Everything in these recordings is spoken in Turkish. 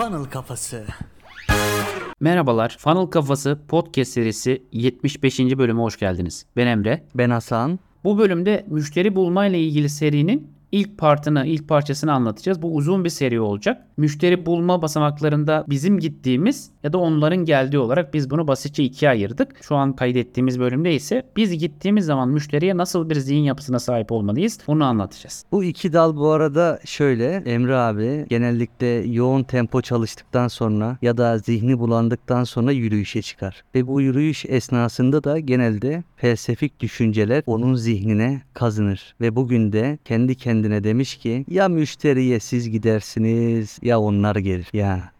Funnel Kafası. Merhabalar, Funnel Kafası podcast serisi 75. bölüme hoş geldiniz. Ben Emre. Ben Hasan. Bu bölümde müşteri bulma ile ilgili serinin ilk partını, ilk parçasını anlatacağız. Bu uzun bir seri olacak. Müşteri bulma basamaklarında bizim gittiğimiz ya da onların geldiği olarak biz bunu basitçe ikiye ayırdık. Şu an kaydettiğimiz bölümde ise biz gittiğimiz zaman müşteriye nasıl bir zihin yapısına sahip olmalıyız bunu anlatacağız. Bu iki dal bu arada şöyle Emre abi genellikle yoğun tempo çalıştıktan sonra ya da zihni bulandıktan sonra yürüyüşe çıkar. Ve bu yürüyüş esnasında da genelde felsefik düşünceler onun zihnine kazınır. Ve bugün de kendi kendine demiş ki ya müşteriye siz gidersiniz ya onlar gelir. Ya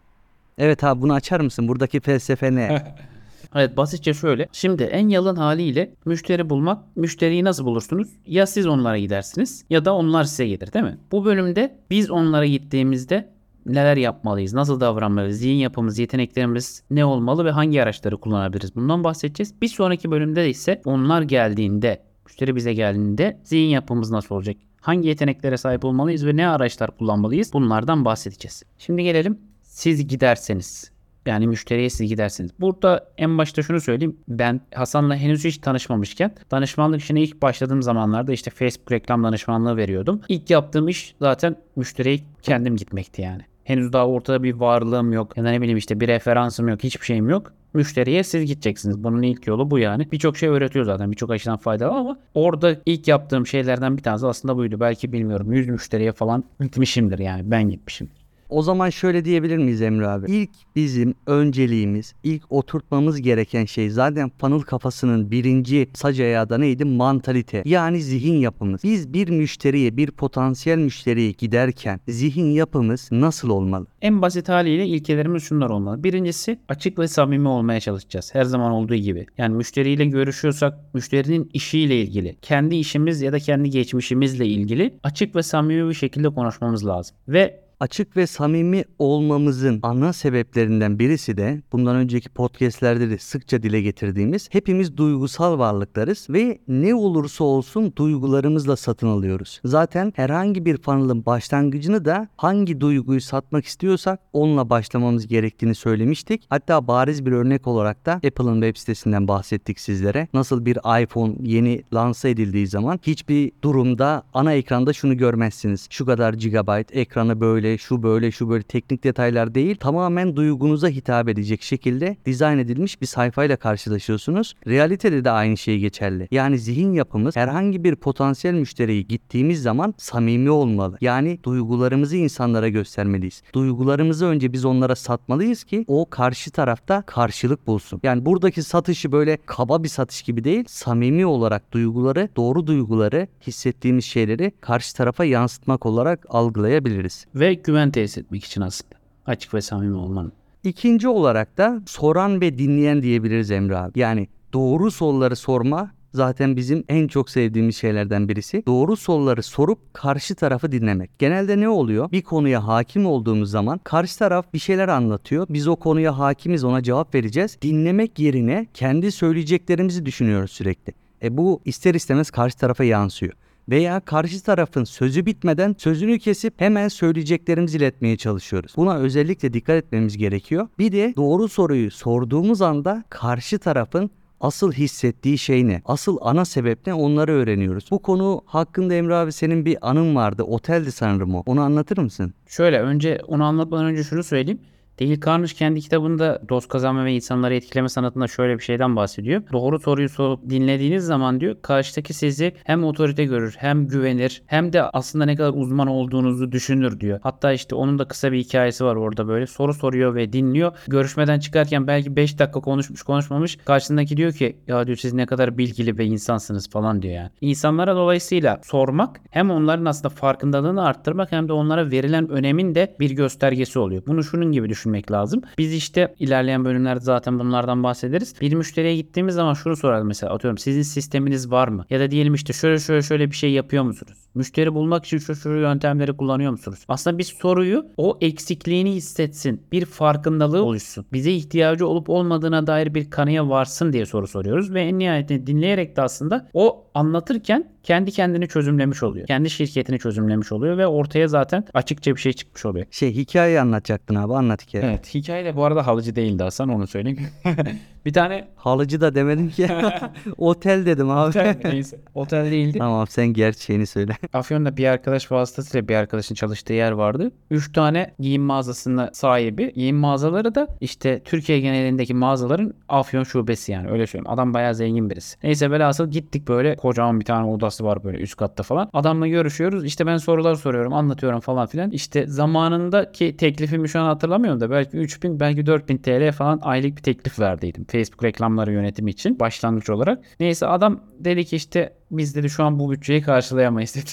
Evet abi bunu açar mısın? Buradaki felsefe ne? Evet basitçe şöyle. Şimdi en yalın haliyle müşteri bulmak. Müşteriyi nasıl bulursunuz? Ya siz onlara gidersiniz ya da onlar size gelir değil mi? Bu bölümde biz onlara gittiğimizde neler yapmalıyız? Nasıl davranmalıyız? Zihin yapımız, yeteneklerimiz ne olmalı ve hangi araçları kullanabiliriz? Bundan bahsedeceğiz. Bir sonraki bölümde ise onlar geldiğinde, müşteri bize geldiğinde zihin yapımız nasıl olacak? Hangi yeteneklere sahip olmalıyız ve ne araçlar kullanmalıyız? Bunlardan bahsedeceğiz. Şimdi gelelim siz giderseniz yani müşteriye siz gidersiniz. Burada en başta şunu söyleyeyim. Ben Hasan'la henüz hiç tanışmamışken danışmanlık işine ilk başladığım zamanlarda işte Facebook reklam danışmanlığı veriyordum. İlk yaptığım iş zaten müşteriye kendim gitmekti yani. Henüz daha ortada bir varlığım yok. Ya da ne bileyim işte bir referansım yok. Hiçbir şeyim yok. Müşteriye siz gideceksiniz. Bunun ilk yolu bu yani. Birçok şey öğretiyor zaten. Birçok açıdan faydalı ama orada ilk yaptığım şeylerden bir tanesi aslında buydu. Belki bilmiyorum 100 müşteriye falan gitmişimdir yani. Ben gitmişim. O zaman şöyle diyebilir miyiz Emre abi? İlk bizim önceliğimiz, ilk oturtmamız gereken şey zaten funnel kafasının birinci sac ayağı da neydi? Mantalite. Yani zihin yapımız. Biz bir müşteriye, bir potansiyel müşteriye giderken zihin yapımız nasıl olmalı? En basit haliyle ilkelerimiz şunlar olmalı. Birincisi açık ve samimi olmaya çalışacağız. Her zaman olduğu gibi. Yani müşteriyle görüşüyorsak müşterinin işiyle ilgili, kendi işimiz ya da kendi geçmişimizle ilgili açık ve samimi bir şekilde konuşmamız lazım. Ve Açık ve samimi olmamızın ana sebeplerinden birisi de bundan önceki podcastlerde de sıkça dile getirdiğimiz hepimiz duygusal varlıklarız ve ne olursa olsun duygularımızla satın alıyoruz. Zaten herhangi bir funnel'ın başlangıcını da hangi duyguyu satmak istiyorsak onunla başlamamız gerektiğini söylemiştik. Hatta bariz bir örnek olarak da Apple'ın web sitesinden bahsettik sizlere. Nasıl bir iPhone yeni lanse edildiği zaman hiçbir durumda ana ekranda şunu görmezsiniz. Şu kadar gigabyte ekranı böyle şu böyle şu böyle teknik detaylar değil tamamen duygunuza hitap edecek şekilde dizayn edilmiş bir sayfayla karşılaşıyorsunuz. Realitede de aynı şey geçerli. Yani zihin yapımız herhangi bir potansiyel müşteriye gittiğimiz zaman samimi olmalı. Yani duygularımızı insanlara göstermeliyiz. Duygularımızı önce biz onlara satmalıyız ki o karşı tarafta karşılık bulsun. Yani buradaki satışı böyle kaba bir satış gibi değil, samimi olarak duyguları, doğru duyguları, hissettiğimiz şeyleri karşı tarafa yansıtmak olarak algılayabiliriz. Ve güven tesis etmek için aslında. Açık ve samimi olmanın. İkinci olarak da soran ve dinleyen diyebiliriz Emre abi. Yani doğru soruları sorma zaten bizim en çok sevdiğimiz şeylerden birisi. Doğru soruları sorup karşı tarafı dinlemek. Genelde ne oluyor? Bir konuya hakim olduğumuz zaman karşı taraf bir şeyler anlatıyor. Biz o konuya hakimiz ona cevap vereceğiz. Dinlemek yerine kendi söyleyeceklerimizi düşünüyoruz sürekli. E bu ister istemez karşı tarafa yansıyor veya karşı tarafın sözü bitmeden sözünü kesip hemen söyleyeceklerimizi iletmeye çalışıyoruz. Buna özellikle dikkat etmemiz gerekiyor. Bir de doğru soruyu sorduğumuz anda karşı tarafın asıl hissettiği şey ne? Asıl ana sebep ne? Onları öğreniyoruz. Bu konu hakkında Emre abi senin bir anın vardı. Oteldi sanırım o. Onu anlatır mısın? Şöyle önce onu anlatmadan önce şunu söyleyeyim. Dale Carnegie kendi kitabında dost kazanma ve insanları etkileme sanatında şöyle bir şeyden bahsediyor. Doğru soruyu sorup dinlediğiniz zaman diyor karşıdaki sizi hem otorite görür hem güvenir hem de aslında ne kadar uzman olduğunuzu düşünür diyor. Hatta işte onun da kısa bir hikayesi var orada böyle. Soru soruyor ve dinliyor. Görüşmeden çıkarken belki 5 dakika konuşmuş konuşmamış. Karşısındaki diyor ki ya diyor siz ne kadar bilgili ve insansınız falan diyor yani. İnsanlara dolayısıyla sormak hem onların aslında farkındalığını arttırmak hem de onlara verilen önemin de bir göstergesi oluyor. Bunu şunun gibi düşün düşünmek lazım. Biz işte ilerleyen bölümlerde zaten bunlardan bahsederiz. Bir müşteriye gittiğimiz zaman şunu soralım mesela atıyorum sizin sisteminiz var mı? Ya da diyelim işte şöyle şöyle şöyle bir şey yapıyor musunuz? Müşteri bulmak için şu şu yöntemleri kullanıyor musunuz? Aslında biz soruyu o eksikliğini hissetsin. Bir farkındalığı oluşsun. Bize ihtiyacı olup olmadığına dair bir kanıya varsın diye soru soruyoruz. Ve en nihayetinde dinleyerek de aslında o anlatırken kendi kendini çözümlemiş oluyor. Kendi şirketini çözümlemiş oluyor ve ortaya zaten açıkça bir şey çıkmış oluyor. Şey hikaye anlatacaktın abi anlat hikaye. Evet hikaye de bu arada halıcı değildi Hasan onu söyleyeyim. bir tane Halıcı da demedim ki. Otel dedim abi. otel neyse otel değildi. tamam sen gerçeğini söyle. Afyon'da bir arkadaş vasıtasıyla bir arkadaşın çalıştığı yer vardı. 3 tane giyim mağazasına sahibi. Giyim mağazaları da işte Türkiye genelindeki mağazaların Afyon şubesi yani öyle söyleyeyim. Adam bayağı zengin birisi. Neyse velhasıl gittik böyle kocaman bir tane odası var böyle üst katta falan. Adamla görüşüyoruz. İşte ben sorular soruyorum anlatıyorum falan filan. İşte zamanındaki teklifimi şu an hatırlamıyorum da belki 3000 belki 4000 TL falan aylık bir teklif verdiydim. Facebook reklamları yönetimi için başlangıç olarak. Neyse adam dedi ki işte biz dedi şu an bu bütçeyi karşılayamayız dedi.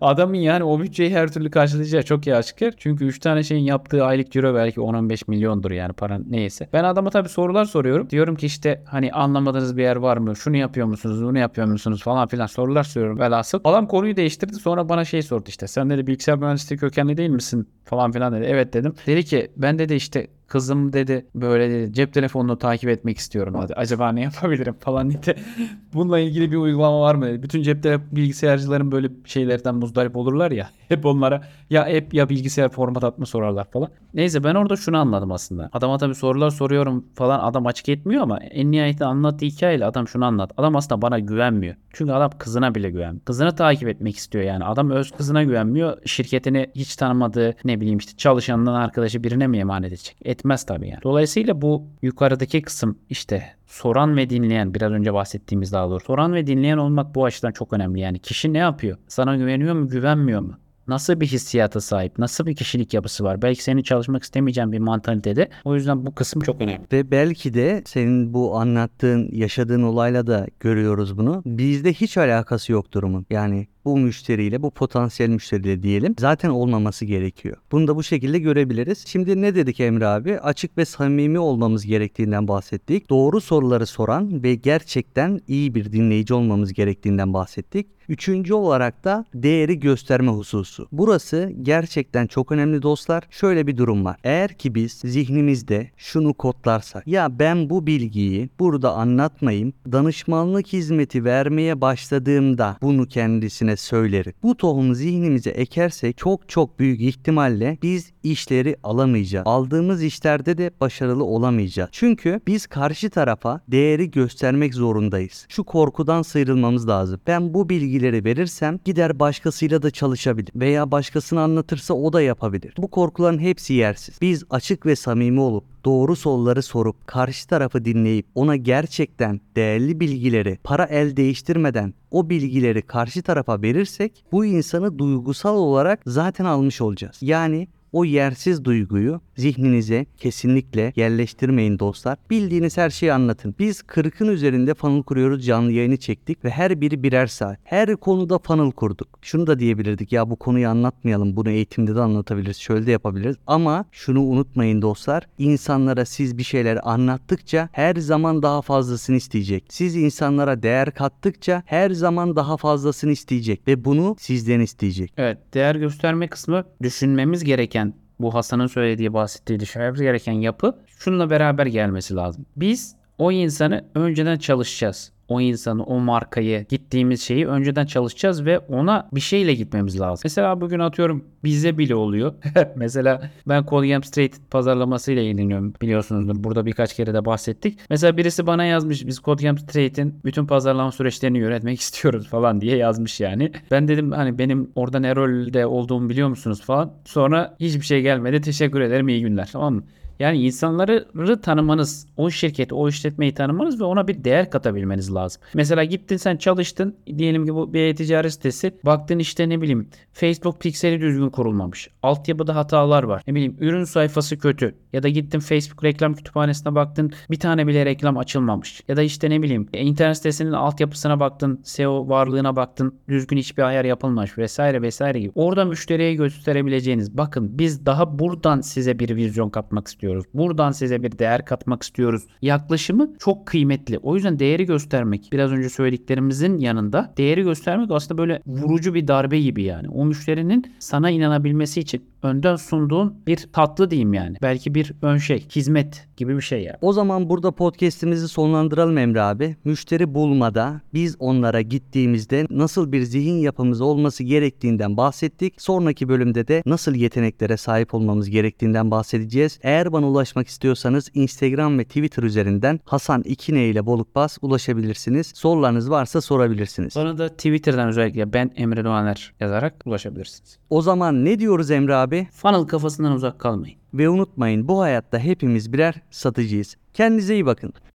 Adamın yani o bütçeyi her türlü karşılayacağı çok iyi aşikar. Çünkü 3 tane şeyin yaptığı aylık euro belki 10-15 milyondur yani para neyse. Ben adama tabii sorular soruyorum. Diyorum ki işte hani anlamadığınız bir yer var mı? Şunu yapıyor musunuz? Bunu yapıyor musunuz? Falan filan sorular soruyorum velhasıl. Adam konuyu değiştirdi. Sonra bana şey sordu işte. Sen dedi bilgisayar mühendisliği kökenli değil misin? Falan filan dedi. Evet dedim. Dedi ki ben dedi işte kızım dedi böyle dedi cep telefonunu takip etmek istiyorum dedi. Acaba ne yapabilirim falan dedi. Bununla ilgili bir uygulama var mı? Bütün cep bilgisayarcıların böyle şeylerden muzdarip olurlar ya. Hep onlara ya app ya bilgisayar format atma sorarlar falan. Neyse ben orada şunu anladım aslında. Adama tabii sorular soruyorum falan adam açık etmiyor ama en nihayetinde anlattığı hikayeyle adam şunu anlat. Adam aslında bana güvenmiyor. Çünkü adam kızına bile güvenmiyor. Kızını takip etmek istiyor yani. Adam öz kızına güvenmiyor. Şirketini hiç tanımadığı ne bileyim işte çalışanından arkadaşı birine mi emanet edecek? Etmez tabii yani. Dolayısıyla bu yukarıdaki kısım işte soran ve dinleyen biraz önce bahsettiğimiz daha doğrusu. Soran ve dinleyen olmak bu açıdan çok önemli. Yani kişi ne yapıyor? Sana güveniyor mu güvenmiyor mu? Nasıl bir hissiyata sahip? Nasıl bir kişilik yapısı var? Belki senin çalışmak istemeyeceğin bir mantalitede. O yüzden bu kısım çok önemli. Ve belki de senin bu anlattığın, yaşadığın olayla da görüyoruz bunu. Bizde hiç alakası yok durumun. Yani bu müşteriyle, bu potansiyel müşteriyle diyelim zaten olmaması gerekiyor. Bunu da bu şekilde görebiliriz. Şimdi ne dedik Emre abi? Açık ve samimi olmamız gerektiğinden bahsettik. Doğru soruları soran ve gerçekten iyi bir dinleyici olmamız gerektiğinden bahsettik. Üçüncü olarak da değeri gösterme hususu. Burası gerçekten çok önemli dostlar. Şöyle bir durum var. Eğer ki biz zihnimizde şunu kodlarsak ya ben bu bilgiyi burada anlatmayayım danışmanlık hizmeti vermeye başladığımda bunu kendisine söylerim. Bu tohumu zihnimize ekersek çok çok büyük ihtimalle biz işleri alamayacağız. Aldığımız işlerde de başarılı olamayacağız. Çünkü biz karşı tarafa değeri göstermek zorundayız. Şu korkudan sıyrılmamız lazım. Ben bu bilgileri verirsem gider başkasıyla da çalışabilir veya başkasına anlatırsa o da yapabilir. Bu korkuların hepsi yersiz. Biz açık ve samimi olup doğru soruları sorup karşı tarafı dinleyip ona gerçekten değerli bilgileri para el değiştirmeden o bilgileri karşı tarafa verirsek bu insanı duygusal olarak zaten almış olacağız. Yani o yersiz duyguyu zihninize kesinlikle yerleştirmeyin dostlar. Bildiğiniz her şeyi anlatın. Biz 40'ın üzerinde funnel kuruyoruz canlı yayını çektik ve her biri birer saat. Her konuda funnel kurduk. Şunu da diyebilirdik ya bu konuyu anlatmayalım. Bunu eğitimde de anlatabiliriz. Şöyle de yapabiliriz. Ama şunu unutmayın dostlar. İnsanlara siz bir şeyler anlattıkça her zaman daha fazlasını isteyecek. Siz insanlara değer kattıkça her zaman daha fazlasını isteyecek ve bunu sizden isteyecek. Evet değer gösterme kısmı düşünmemiz gereken bu Hasan'ın söylediği bahsettiği düşünmemiz gereken yapı şununla beraber gelmesi lazım. Biz o insanı önceden çalışacağız. O insanı, o markayı, gittiğimiz şeyi önceden çalışacağız ve ona bir şeyle gitmemiz lazım. Mesela bugün atıyorum bize bile oluyor. Mesela ben Colgate Straight pazarlamasıyla ilgileniyorum biliyorsunuzdur. Burada birkaç kere de bahsettik. Mesela birisi bana yazmış biz Colgate Straight'in bütün pazarlama süreçlerini yönetmek istiyoruz falan diye yazmış yani. Ben dedim hani benim orada ne rolde olduğumu biliyor musunuz falan. Sonra hiçbir şey gelmedi. Teşekkür ederim iyi günler tamam mı? Yani insanları tanımanız, o şirketi, o işletmeyi tanımanız ve ona bir değer katabilmeniz lazım. Mesela gittin sen çalıştın, diyelim ki bu bir e-ticaret sitesi. Baktın işte ne bileyim Facebook pikseli düzgün kurulmamış. Altyapıda hatalar var. Ne bileyim ürün sayfası kötü. Ya da gittin Facebook reklam kütüphanesine baktın bir tane bile reklam açılmamış. Ya da işte ne bileyim internet sitesinin altyapısına baktın, SEO varlığına baktın, düzgün hiçbir ayar yapılmamış vesaire vesaire gibi. Orada müşteriye gösterebileceğiniz bakın biz daha buradan size bir vizyon katmak istiyoruz. Buradan size bir değer katmak istiyoruz. Yaklaşımı çok kıymetli. O yüzden değeri göstermek. Biraz önce söylediklerimizin yanında değeri göstermek aslında böyle vurucu bir darbe gibi yani. O müşterinin sana inanabilmesi için önden sunduğun bir tatlı diyeyim yani. Belki bir ön şey, hizmet gibi bir şey yani. O zaman burada podcast'imizi sonlandıralım Emre abi. Müşteri bulmada biz onlara gittiğimizde nasıl bir zihin yapımız olması gerektiğinden bahsettik. Sonraki bölümde de nasıl yeteneklere sahip olmamız gerektiğinden bahsedeceğiz. Eğer bana ulaşmak istiyorsanız Instagram ve Twitter üzerinden Hasan İkine ile Bolukbas ulaşabilirsiniz. Sorularınız varsa sorabilirsiniz. Bana da Twitter'dan özellikle ben Emre Doğaner yazarak ulaşabilirsiniz. O zaman ne diyoruz Emre abi? Funnel kafasından uzak kalmayın. Ve unutmayın bu hayatta hepimiz birer satıcıyız. Kendinize iyi bakın.